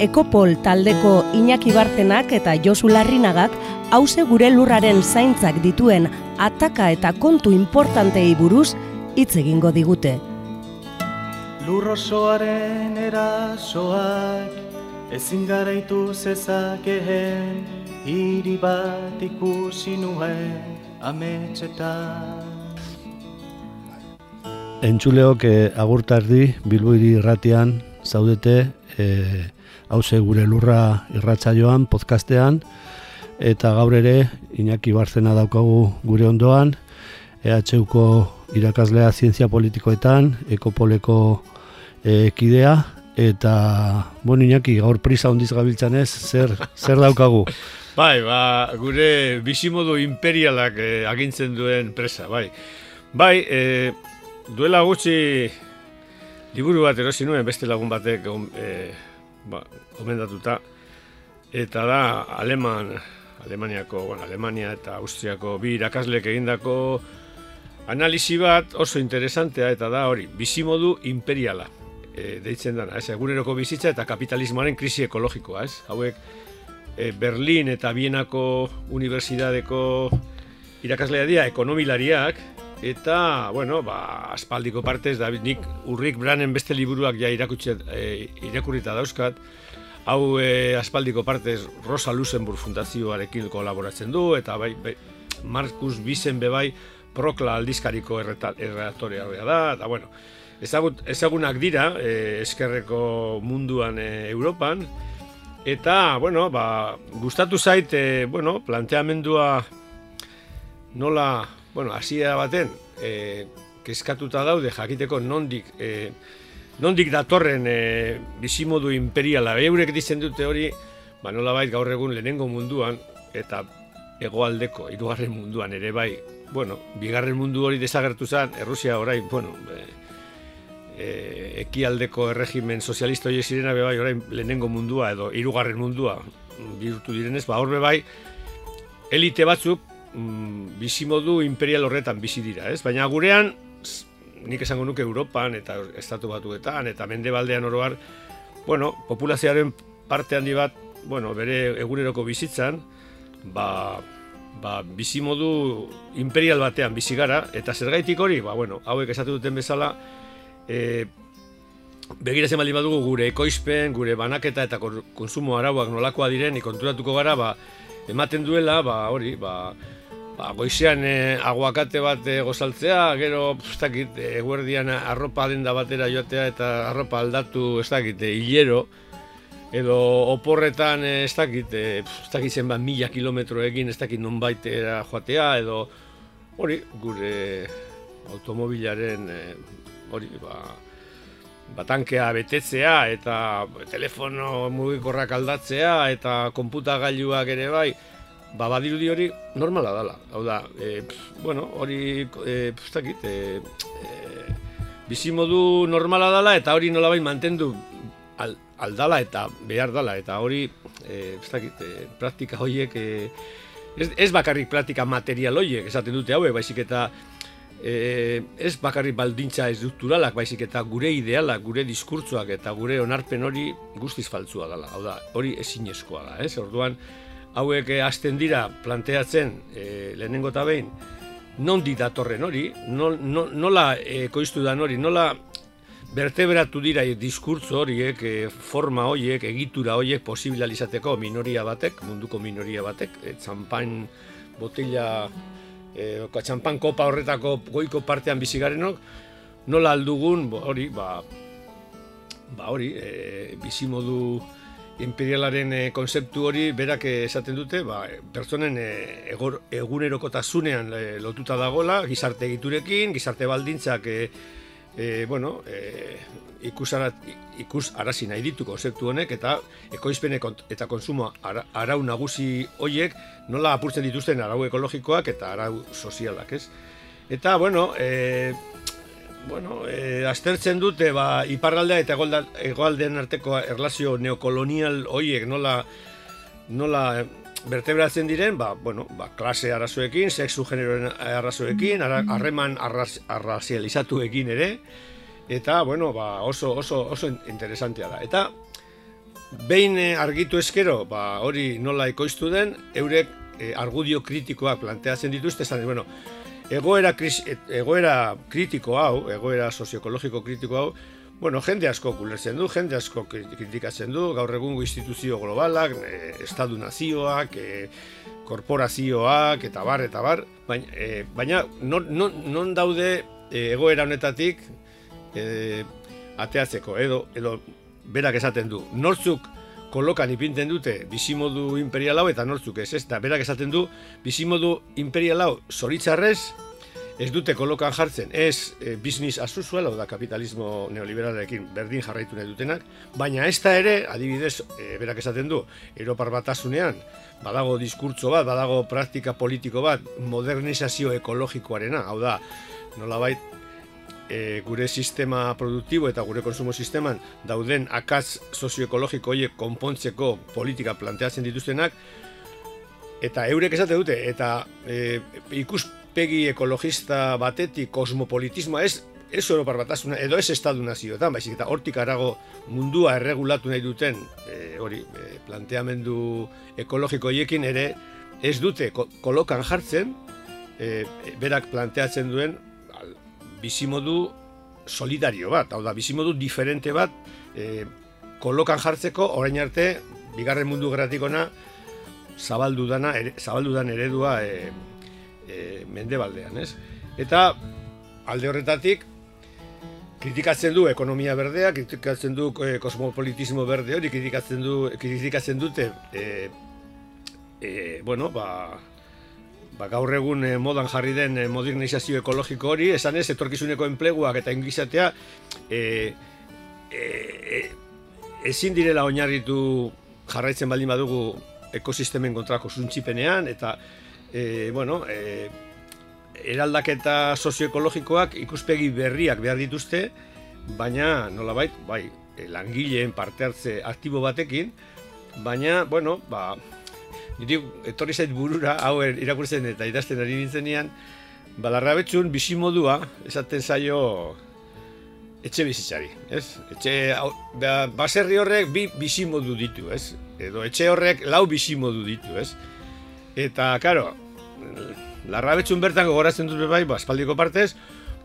Ekopol taldeko Iñaki Bartenak eta Josu Larrinagak hause gure lurraren zaintzak dituen ataka eta kontu importantei buruz hitz egingo digute. Lurrosoaren erasoak ezin garaitu zezakeen hiri bat ikusi nuen ametxetan. Entzuleok eh, agurtardi Bilboiri irratian zaudete eh, hause gure lurra irratsaioan podcastean eta gaur ere Iñaki Barzena daukagu gure ondoan EHUko irakaslea zientzia politikoetan ekopoleko eh, kidea eta bon Iñaki gaur prisa hondiz gabiltzanez zer zer daukagu Bai, ba, gure bizimodu imperialak eh, agintzen duen presa, bai. Bai, eh, duela gutxi liburu bat erosi nuen beste lagun batek eh, ba, gomendatuta. Eta da Aleman Alemaniako, bueno, Alemania eta Austriako bi irakaslek egindako analisi bat oso interesantea eta da hori, bizimodu imperiala. E, deitzen dana, ez, eguneroko bizitza eta kapitalismoaren krisi ekologikoa, ez, hauek e, Berlin eta Bienako Unibertsitateko irakaslea dira ekonomilariak eta, bueno, ba, aspaldiko partez, da, nik urrik branen beste liburuak ja irakutxe, e, irakurrita dauzkat, hau e, aspaldiko partez Rosa Luxemburg fundazioarekin kolaboratzen du, eta bai, bai Markus Bisen bebai prokla aldizkariko erreaktorea da, eta bueno, ezagut, ezagunak dira e, eskerreko munduan e, Europan, eta, bueno, ba, gustatu zait, e, bueno, planteamendua nola bueno, hasia baten, e, kezkatuta daude jakiteko nondik, e, nondik datorren e, bizimodu imperiala. Eurek ditzen dute hori, ba nola bait gaur egun lehenengo munduan, eta hegoaldeko hirugarren munduan ere bai, bueno, bigarren mundu hori desagertu zen, Errusia orain, bueno, e, e, ekialdeko erregimen sozialista hori zirena bai, orain lehenengo mundua edo hirugarren mundua bihurtu direnez, ba hor bai, elite batzuk mm, bizimodu imperial horretan bizi dira, ez? Baina gurean, nik esango nuke Europan eta estatu batuetan eta mendebaldean oroar, bueno, populazioaren parte handi bat, bueno, bere eguneroko bizitzan, ba, ba, bizimodu imperial batean bizi gara, eta zergaitik hori, ba, bueno, hauek esatu duten bezala, e, begiratzen baldin badugu gure ekoizpen, gure banaketa eta konsumo arauak nolakoa diren, ikonturatuko gara, ba, ematen duela, ba, hori, ba, ba, goizean e, aguakate bat e, gozaltzea, gero, ez dakit, eguerdian arropa denda batera joatea eta arropa aldatu, ez dakit, hilero, edo oporretan, ez dakit, ez dakit zen bat mila kilometro egin, ez dakit non baitera joatea, edo hori, gure automobilaren, hori, ba, batankea betetzea eta telefono mugikorrak aldatzea eta konputagailuak ere bai, ba, badirudi hori normala dala. Hau da, e, bueno, hori, e, pfstakit, e, e, bizimodu normala dala eta hori nolabait mantendu al, aldala eta behar dala. Eta hori, e, pfstakit, e, praktika horiek, e, ez, ez bakarrik praktika material horiek, esaten dute hauek, baizik eta e, ez bakarrik baldintza estrukturalak, baizik eta gure idealak, gure diskurtzoak eta gure onarpen hori guztiz faltzua dela. Hau da, hori ezinezkoa da, ez? Orduan, hauek eh, hasten dira planteatzen e, lehenengo eta behin non datorren hori, nola ekoiztu da hori, nola berteberatu dira e, diskurtzo horiek, e, forma horiek, egitura horiek posibilizateko minoria batek, munduko minoria batek, e, txampan botila, e, txampan kopa horretako goiko partean bizigarenok, nola aldugun hori, ba, ba hori, e, bizimodu imperialaren e, konzeptu hori berak esaten dute, ba, pertsonen e, egunerokotasunean lotuta dagola, gizarte egiturekin, gizarte baldintzak e, e, bueno, e, ikusarat, ikus arazi nahi ditu konzeptu honek eta ekoizpene eta konsumo ara, arau nagusi hoiek nola apurtzen dituzten arau ekologikoak eta arau sozialak, ez? Eta, bueno, e, bueno, e, aztertzen dute ba, iparraldea eta egoaldean arteko erlazio neokolonial hoiek nola nola vertebratzen diren, ba, bueno, ba, klase arazoekin, sexu generoen arazoekin, harreman arrazializatuekin ere, eta, bueno, ba, oso, oso, oso interesantea da. Eta, behin eh, argitu eskero, ba, hori nola ekoiztu den, eurek e, argudio kritikoak planteatzen dituzte, zan, bueno, egoera, egoera kritiko hau, egoera sozioekologiko kritiko hau, Bueno, jende asko kulertzen du, jende asko kritikatzen du, gaur egungo instituzio globalak, e, estadu nazioak, e, korporazioak, eta bar, eta bar, baina, e, baina non, non, non daude e, egoera honetatik e, ateatzeko, edo, edo berak esaten du, nortzuk kolokan ipinten dute bizimodu imperial hau eta nortzuk ez, ez, eta berak esaten du bizimodu imperial hau zoritzarrez, ez dute kolokan jartzen, ez e, business as usual, da kapitalismo neoliberalekin berdin jarraitu nahi dutenak, baina ez da ere, adibidez, e, berak esaten du, Europar batasunean, badago diskurtso bat, badago praktika politiko bat, modernizazio ekologikoarena, hau da, nolabait, e, gure sistema produktibo eta gure konsumo sisteman dauden akaz sozioekologiko horiek konpontzeko politika planteatzen dituztenak, eta eurek esate dute, eta e, ikus ikuspegi ekologista batetik kosmopolitismoa ez ez Europar batasuna edo ez estadu nazioetan, baizik eta hortik arago mundua erregulatu nahi duten e, hori e, planteamendu ekologiko hiekin ere ez dute kolokan jartzen e, berak planteatzen duen bizimodu solidario bat, hau da bizimodu diferente bat e, kolokan jartzeko orain arte bigarren mundu gratikona zabaldu dana ere, zabaldu dan eredua e, e, mendebaldean, ez? Eta alde horretatik kritikatzen du ekonomia berdea, kritikatzen du e, kosmopolitismo berde hori, kritikatzen du kritikatzen dute e, e, bueno, ba, ba gaur egun e, modan jarri den e, modernizazio ekologiko hori, esan ez, etorkizuneko enpleguak eta ingizatea e, e, e, ezin direla oinarritu jarraitzen baldin badugu ekosistemen kontrako zuntzipenean, eta e, bueno, e, eraldaketa sozioekologikoak ikuspegi berriak behar dituzte, baina nolabait, bai, e, langileen parte hartze aktibo batekin, baina, bueno, ba, niri etorri zait burura, hau er, irakurtzen eta idazten ari nintzenean, balarra betxun, bisimodua, esaten zaio, etxe bizitzari, ez? Etxe, ba, baserri horrek bi bizimodu ditu, ez? Edo etxe horrek lau bizimodu ditu, ez? Eta, karo, larrabetxun bertan gogoratzen dut bai, ba, espaldiko partez,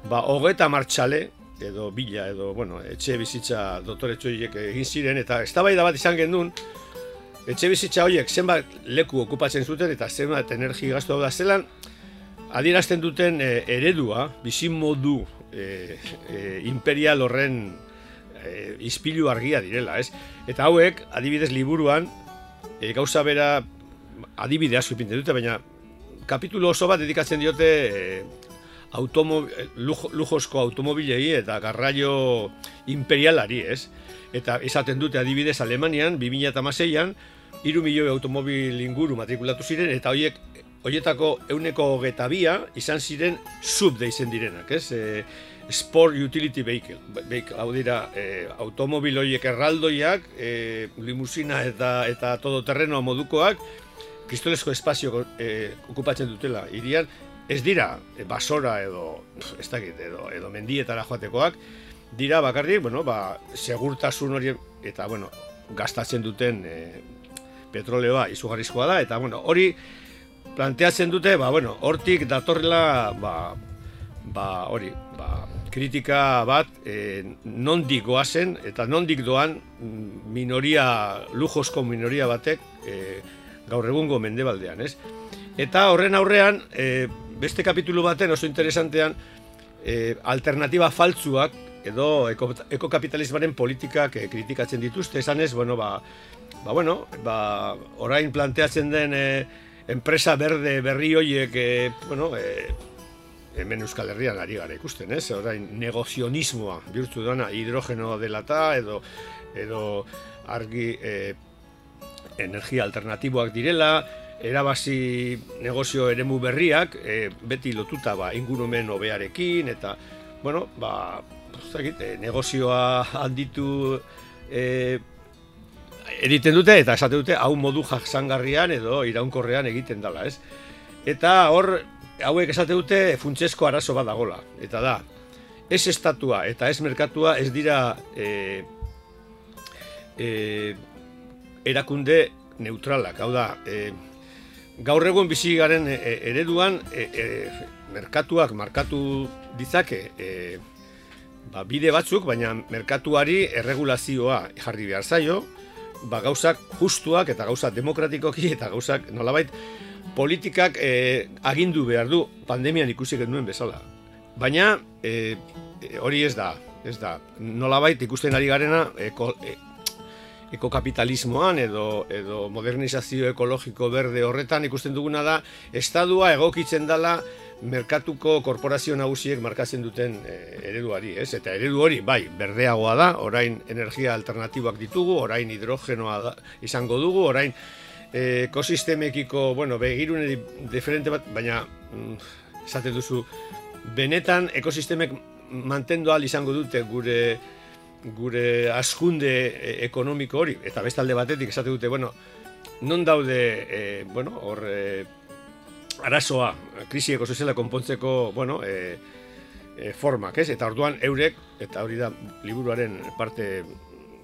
ba, hogeta martxale, edo bila, edo, bueno, etxe bizitza dotore txoiek egin ziren, eta ez bat izan gendun, etxe bizitza horiek zenbat leku okupatzen zuten, eta zenbat energi gaztu hau da zelan, adierazten duten e, eredua, bizin modu e, e, imperial horren e, izpilu argia direla, ez? Eta hauek, adibidez liburuan, e, gauza bera adibide asko ipinten dute, baina kapitulo oso bat dedikatzen diote e, lujozko automobilei eta garraio imperialari, ez? Eta esaten dute adibidez Alemanian, 2006an, iru milioi automobil inguru matrikulatu ziren, eta horiek horietako euneko getabia izan ziren sub deizen direnak, ez? E, Sport Utility Vehicle, vehicle hau dira, e, automobil horiek erraldoiak, e, limusina eta, eta todo terreno modukoak, kristolezko espazio e, okupatzen dutela irian, ez dira e, basora edo ez dakit, edo, edo mendietara joatekoak, dira bakarrik, bueno, ba, segurtasun hori eta bueno, gastatzen duten e, petroleoa izugarrizkoa da, eta bueno, hori planteatzen dute, ba, bueno, hortik datorrela, ba, ba, hori, ba, kritika bat e, nondik goazen eta nondik doan minoria, lujozko minoria batek e, gaur egungo mendebaldean, ez? Eta horren aurrean, e, beste kapitulu baten oso interesantean, e, alternativa faltzuak edo ekokapitalismaren politikak e, kritikatzen dituzte, esan ez, bueno, ba, ba, bueno, ba, orain planteatzen den e, enpresa berde berri hoiek, e, bueno, e, hemen Euskal Herrian ari gara ikusten, ez? Orain negozionismoa bihurtu dana hidrogeno dela eta edo edo argi e, energia alternatiboak direla, erabazi negozio eremu berriak e, beti lotuta ba ingurumen hobearekin eta bueno, ba zakit, e, negozioa handitu e, editen dute eta esate dute hau modu jaksangarrian edo iraunkorrean egiten dela, ez? Eta hor hauek esate dute funtsesko arazo bat dagola eta da ez estatua eta ez merkatua ez dira e, e, erakunde neutralak, hau da, e, gaur egun bizi garen e, e, ereduan e, e, merkatuak markatu ditzake e, ba, bide batzuk, baina merkatuari erregulazioa jarri behar zaio, ba, gauzak justuak eta gauzak demokratikoki eta gauzak nolabait politikak e, agindu behar du pandemian ikusi genuen bezala. Baina e, hori ez da, ez da, nolabait ikusten ari garena e, ekokapitalismoan edo, edo modernizazio ekologiko berde horretan ikusten duguna da, estadua egokitzen dela merkatuko korporazio nagusiek markatzen duten e, ereduari, ez? Eta eredu hori, bai, berdeagoa da, orain energia alternatibak ditugu, orain hidrogenoa da, izango dugu, orain e, ekosistemekiko, bueno, begirune diferente bat, baina, mm, esate duzu, benetan ekosistemek mantendu al izango dute gure gure askunde e, ekonomiko hori, eta bestalde batetik esate dute, bueno, non daude, e, bueno, hor, e, arazoa, krisi ekosoziala konpontzeko, bueno, e, e, formak, ez? Eta orduan eurek, eta hori da liburuaren parte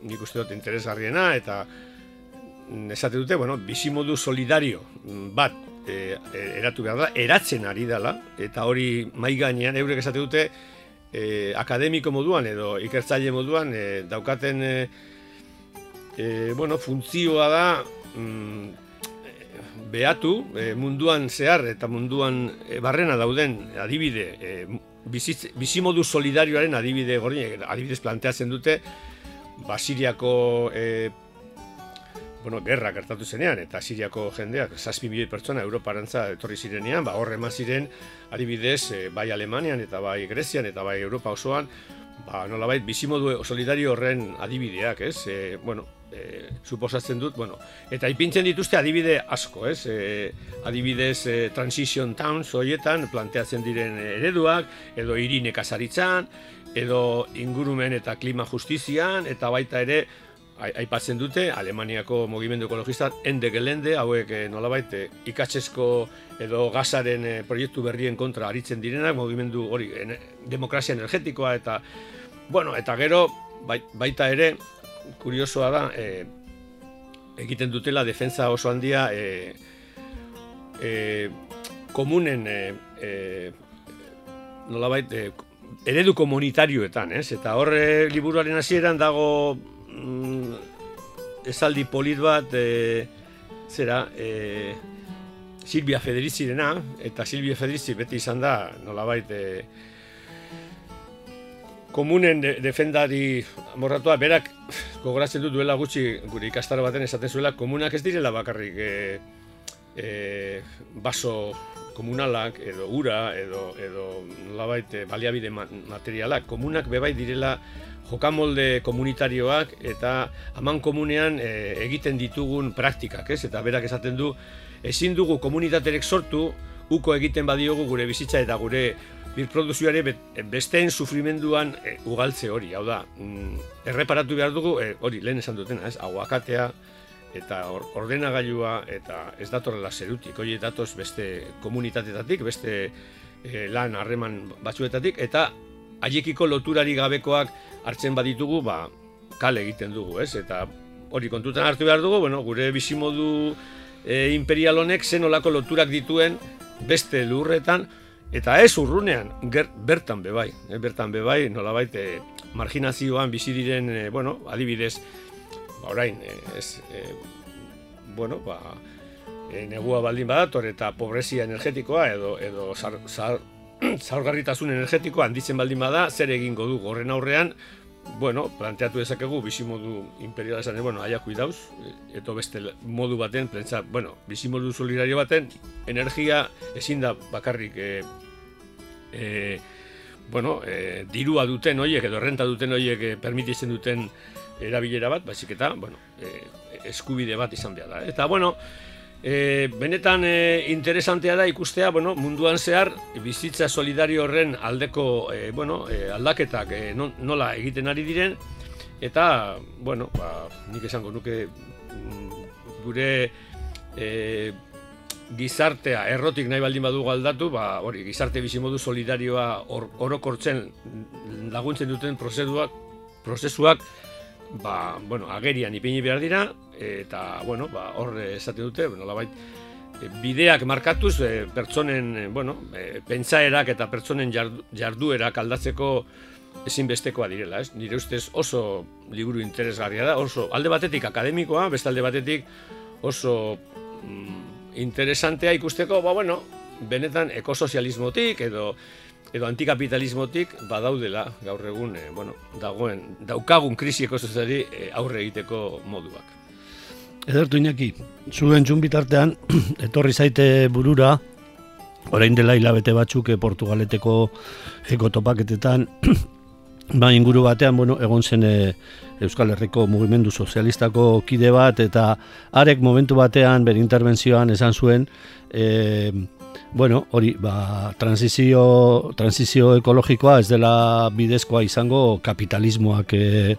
nik uste dut interesgarriena, eta esate dute, bueno, bizimodu solidario bat e, eratu behar da, eratzen ari dela, eta hori mai gainean eurek esate dute, e, akademiko moduan edo ikertzaile moduan e, daukaten e, e, bueno, funtzioa da mm, behatu e, munduan zehar eta munduan e, barrena dauden adibide e, bizimodu solidarioaren adibide gori, adibidez planteatzen dute Basiriako e, bueno, gerra gertatu zenean, eta Siriako jendeak, zazpi milioi pertsona Europarantza etorri zirenean, ba, horre ziren adibidez, e, bai Alemanian, eta bai Grezian, eta bai Europa osoan, ba, nolabait, bizimodu solidario horren adibideak, ez? E, bueno, e, suposatzen dut, bueno, eta ipintzen dituzte adibide asko, ez? E, adibidez, e, Transition Towns horietan planteatzen diren ereduak, edo hiri nekazaritzan, edo ingurumen eta klima justizian, eta baita ere, aipatzen dute Alemaniako mugimendu ekologista ende gelende hauek eh, nolabait eh, ikatzesko edo gasaren eh, proiektu berrien kontra aritzen direnak mugimendu hori demokrazia energetikoa eta bueno eta gero baita ere kuriosoa da egiten dutela defensa oso handia e, komunen e, nolabait eredu komunitarioetan, ez? Eta horre liburuaren hasieran dago mm, esaldi polit bat e, zera e, Silvia Federici dena eta Silvia Federici beti izan da nolabait e, komunen defendari morratua berak gogoratzen du duela gutxi gure ikastaro baten esaten zuela komunak ez direla bakarrik e, e, baso komunalak edo ura edo edo nolabait baliabide materialak komunak bebai direla jokamolde komunitarioak eta haman komunean e, egiten ditugun praktikak, ez? Eta berak esaten du, ezin dugu komunitaterek sortu, uko egiten badiogu gure bizitza eta gure birproduzioare besteen sufrimenduan e, ugaltze hori, hau da, mm, erreparatu behar dugu, e, hori, lehen esan dutena, ez? Aguakatea eta ordenagailua eta ez datorrela zerutik, hori datoz beste komunitatetatik, beste e, lan harreman batzuetatik, eta haiekiko loturari gabekoak hartzen baditugu, ba, kale egiten dugu, ez? Eta hori kontutan hartu behar dugu, bueno, gure bizimodu e, imperial honek zen olako loturak dituen beste lurretan, eta ez urrunean, ger, bertan bebai, e, bertan bebai, nolabait, e, marginazioan bizi diren, e, bueno, adibidez, ba, orain, e, ez, e, bueno, ba, e, negua baldin badator eta pobrezia energetikoa edo, edo zar, zaurgarritasun energetiko handitzen baldin bada, zer egingo du horren aurrean, bueno, planteatu dezakegu bizimodu imperiala esan, bueno, aia kuidauz, eto beste modu baten, prentza, bueno, bizimodu solidario baten, energia ezin da bakarrik e, e, bueno, e, dirua duten hoiek edo renta duten hoiek e, permititzen duten erabilera bat, baizik eta, bueno, e, eskubide bat izan behar da. Eta, bueno, e, benetan e, interesantea da ikustea, bueno, munduan zehar, bizitza solidario horren aldeko, e, bueno, e, aldaketak e, nola egiten ari diren, eta, bueno, ba, nik esango nuke mm, gure e, gizartea errotik nahi baldin badugu aldatu, ba, hori, gizarte bizimodu solidarioa or, orokortzen laguntzen duten prozeduak, prozesuak, ba, bueno, agerian ipini behar dira, eta, bueno, ba, hor esaten dute, bueno, labait, e, bideak markatuz e, pertsonen, bueno, pentsaerak eta pertsonen jarduerak aldatzeko ezinbestekoa direla, ez? Nire ustez oso liburu interesgarria da, oso alde batetik akademikoa, beste alde batetik oso mm, interesantea ikusteko, ba, bueno, benetan ekosozialismotik edo edo antikapitalismotik badaudela gaur egun, e, bueno, dagoen, daukagun krisi ekosoziali e, aurre egiteko moduak. Edertu inaki, zuen txun bitartean, etorri zaite burura, orain dela hilabete batzuk e, Portugaleteko ekotopaketetan, ba inguru batean, bueno, egon zen Euskal Herriko Mugimendu Sozialistako kide bat, eta arek momentu batean, bere intervenzioan esan zuen, e, bueno, hori, ba, transizio, transizio ekologikoa ez dela bidezkoa izango kapitalismoak e,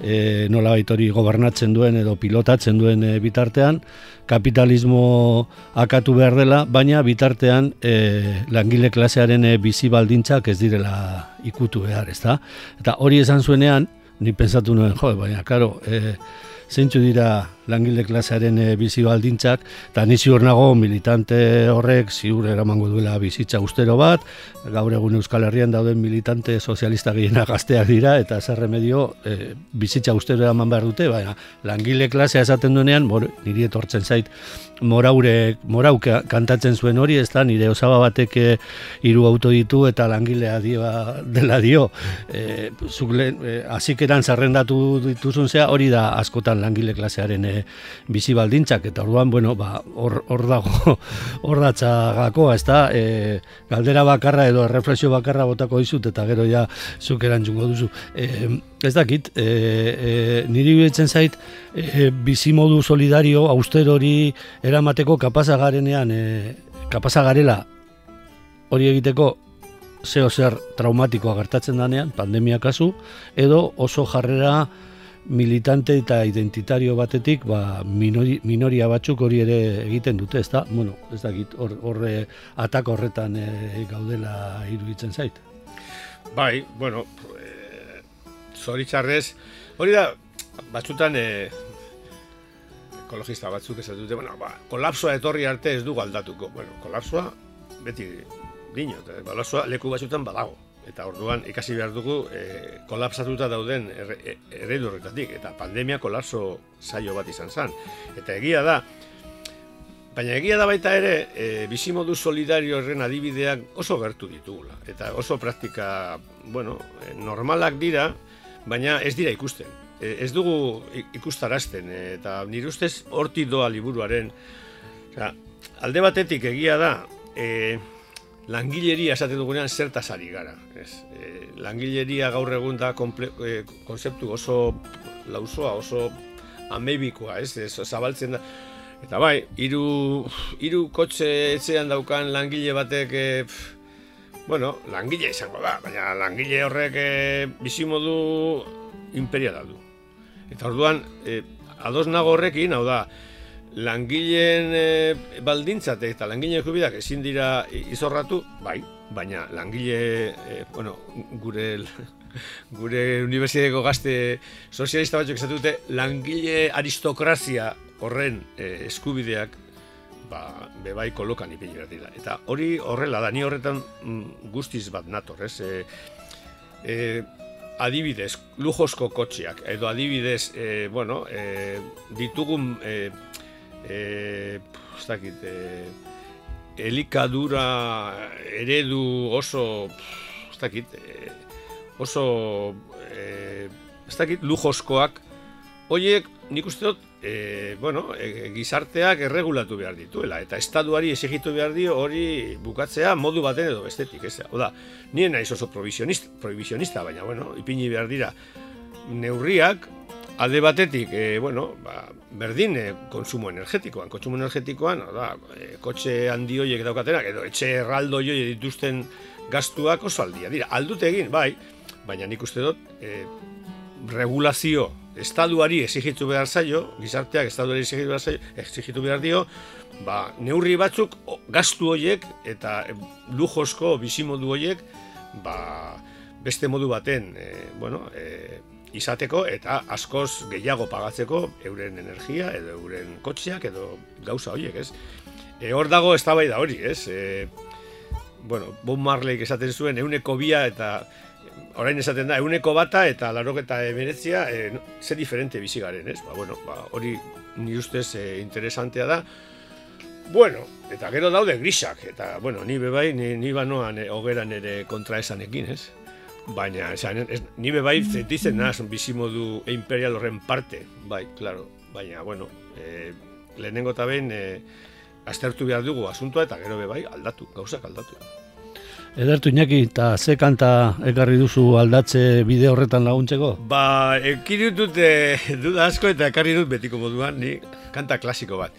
e, nola hori gobernatzen duen edo pilotatzen duen e, bitartean, kapitalismo akatu behar dela, baina bitartean e, langile klasearen e, bizi baldintzak ez direla ikutu behar, ezta? Eta hori esan zuenean, ni pensatu nuen, jo, baina, karo, e, zeintzu dira langile klasearen e, bizi baldintzak, eta ni ziur nago militante horrek ziur eramango duela bizitza ustero bat, gaur egun Euskal Herrian dauden militante sozialista gehiena gazteak dira, eta zer remedio e, bizitza ustero eraman behar dute, baina langile klasea esaten duenean, mor, niri etortzen zait, moraure, morau kantatzen zuen hori, ez da, nire osaba batek e, hiru auto ditu eta langilea dio, dela dio. E, zuk lehen, e, azikeran zarrendatu dituzun zea, hori da askotan langile klasearen e, bizi baldintzak, eta orduan, bueno, ba, hor, hor dago, hor datza gakoa, ez da, e, galdera bakarra edo reflexio bakarra botako dizut, eta gero ja zuk erantzungo duzu. E, ez dakit, e, e, niri betzen zait, e, bizimodu solidario, auster hori eramateko kapazagarenean, e, kapazagarela hori egiteko zeo zer traumatikoa gertatzen danean, pandemia kasu, edo oso jarrera militante eta identitario batetik ba, minori, minoria batzuk hori ere egiten dute, ez da? Bueno, ez da, horre hor, atak horretan e, gaudela iruditzen zait. Bai, bueno, e, zoritxarrez, hori da, batzutan e, ekologista batzuk ez dute, bueno, ba, kolapsoa etorri arte ez du aldatuko. Bueno, kolapsoa beti dino, kolapsoa leku batzutan badago eta orduan ikasi behar dugu e, kolapsatuta dauden e, eredu horretatik eta pandemia kolapso saio bat izan zen. Eta egia da, baina egia da baita ere e, bizimodu solidario horren adibideak oso gertu ditugula. Eta oso praktika, bueno, e, normalak dira, baina ez dira ikusten. E, ez dugu ikustarazten eta nire ustez horti doa liburuaren. Osa, alde batetik egia da, e, langileria esaten dugunean zertaz ari gara. Ez, e, langileria gaur egun da e, konzeptu oso lausoa, oso amebikoa, ez, ez zabaltzen da. Eta bai, hiru hiru kotxe etxean daukan langile batek e, bueno, langile izango da, baina langile horrek e, bizimodu imperiala du. Eta orduan, e, ados nago horrekin, hau da, langileen e, baldintzate eta langileen jubidak ezin dira izorratu, bai, baina langile, e, bueno, gure gure unibertsitateko gazte sozialista batzuk esatu dute langile aristokrazia horren e, eskubideak ba, bebai kolokan ipini dira. Eta hori horrela da, ni horretan mm, guztiz bat nator, ez? E, e, adibidez, lujosko kotxeak, edo adibidez, e, bueno, e, ditugun e, e, ez dakit, e, elikadura eredu oso, ez dakit, e, oso, e, ez dakit, lujoskoak, horiek nik uste dut, e, bueno, e, gizarteak erregulatu behar dituela, eta estaduari exigitu behar dio hori bukatzea modu baten edo bestetik, ez da. Oda, nien naiz oso provisionista, provisionista, baina, bueno, ipini behar dira, neurriak, alde batetik, e, bueno, ba, berdin e, konsumo energetikoan, konsumo energetikoan, oda, e, kotxe handi horiek daukatenak, edo etxe erraldo horiek dituzten gastuak oso aldia. Dira, aldute egin, bai, baina nik uste dut, e, regulazio estaduari exigitu behar zaio, gizarteak estaduari exigitu behar zaio, exigitu behar dio, ba, neurri batzuk gastu horiek eta lujosko bizimodu horiek ba, beste modu baten e, bueno, e, izateko eta askoz gehiago pagatzeko euren energia edo euren kotxeak edo gauza horiek, ez? E, hor dago eztabaida hori, ez? E, bueno, Bob Marley esaten zuen euneko bia eta orain esaten da, euneko bata eta larok eta emeretzia, e, ze diferente bizi garen, ez? Ba, bueno, ba, hori ni ustez e, interesantea da. Bueno, eta gero daude grisak, eta, bueno, ni bebai, ni, ni banoan e, hogeran ere kontra esanekin, ez? Baina, esan, ez, ni bebai zetizen naz bizimodu imperial horren parte, bai, claro, baina, bueno, e, lehenengo eta behin, e, aztertu behar dugu asuntoa eta gero bebai aldatu, gauzak aldatu. Edertu Iñaki, eta ze kanta ekarri duzu aldatze bide horretan laguntzeko? Ba, ekiri dut e, duda asko eta ekarri dut betiko moduan, ni kanta klasiko bat.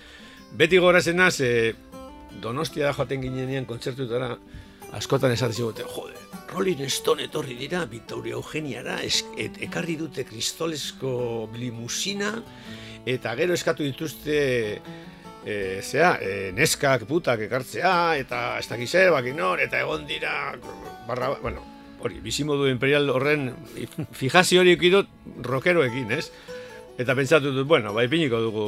Beti gorazen naz, e, donostia da joaten ginenean kontzertutara, askotan esatzen zigote, jode, Rolling Stone etorri dira, Victoria Eugeniara, et, ekarri dute kristolesko limusina, eta gero eskatu dituzte e, zea, e, neskak putak ekartzea, eta ez dakiz zer, bakinor, eta egon dira, barra, bueno, hori, bizimodu imperial horren fijazio hori ekidot rokeroekin, ez? Eta pentsatu dut, bueno, bai piniko dugu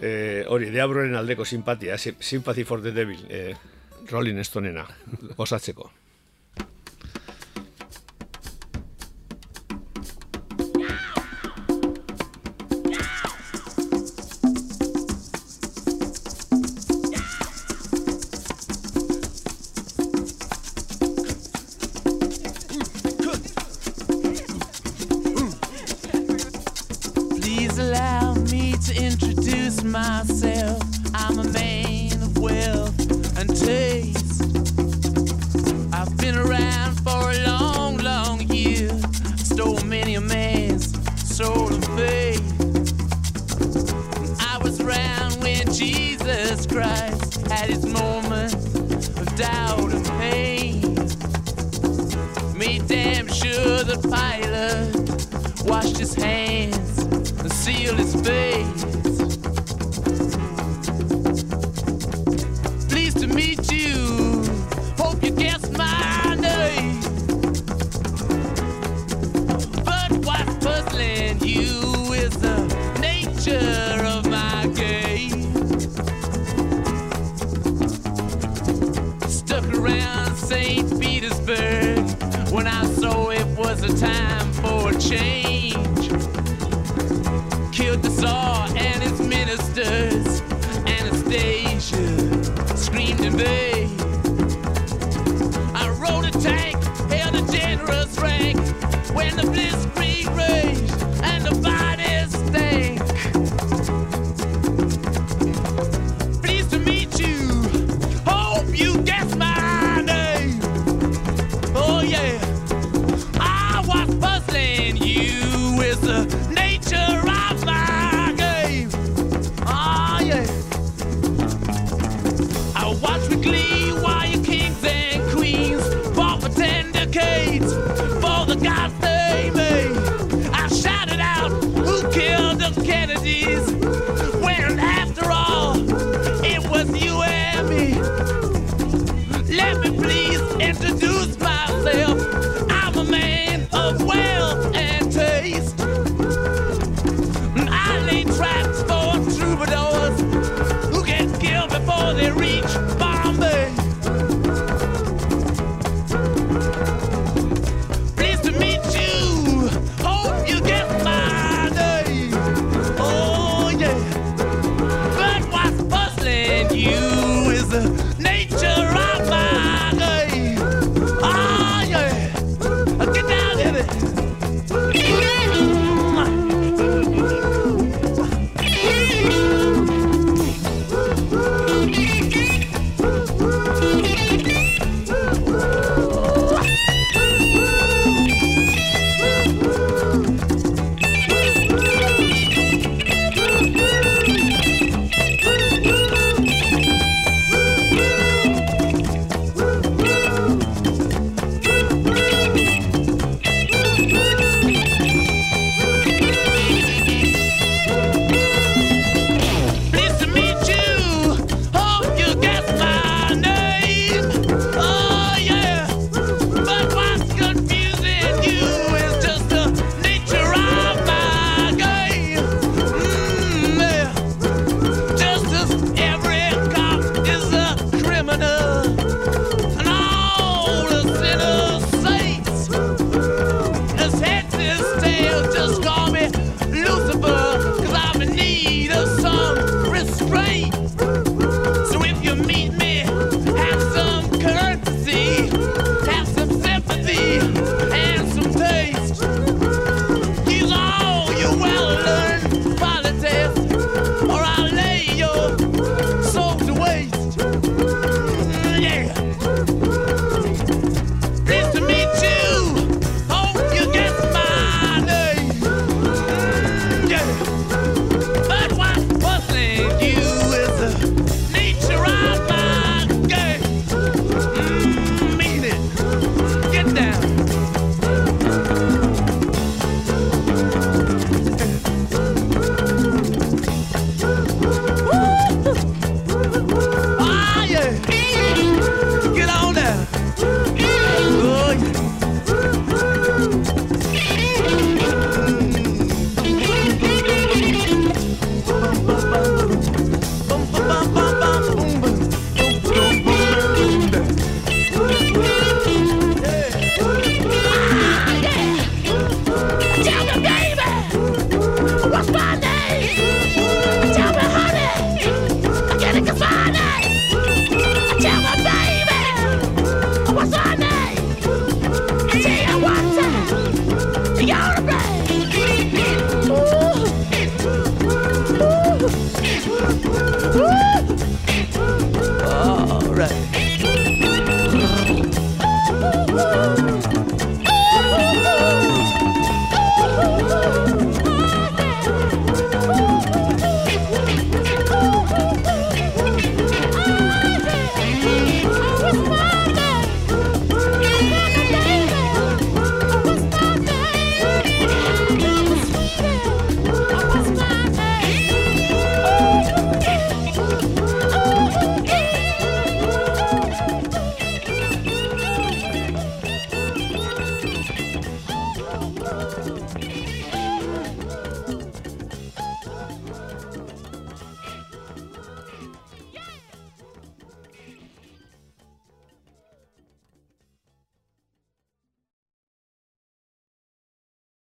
e, hori, deabroren aldeko simpatia, sympathy for the devil, e, Rolling Stonena, osatzeko.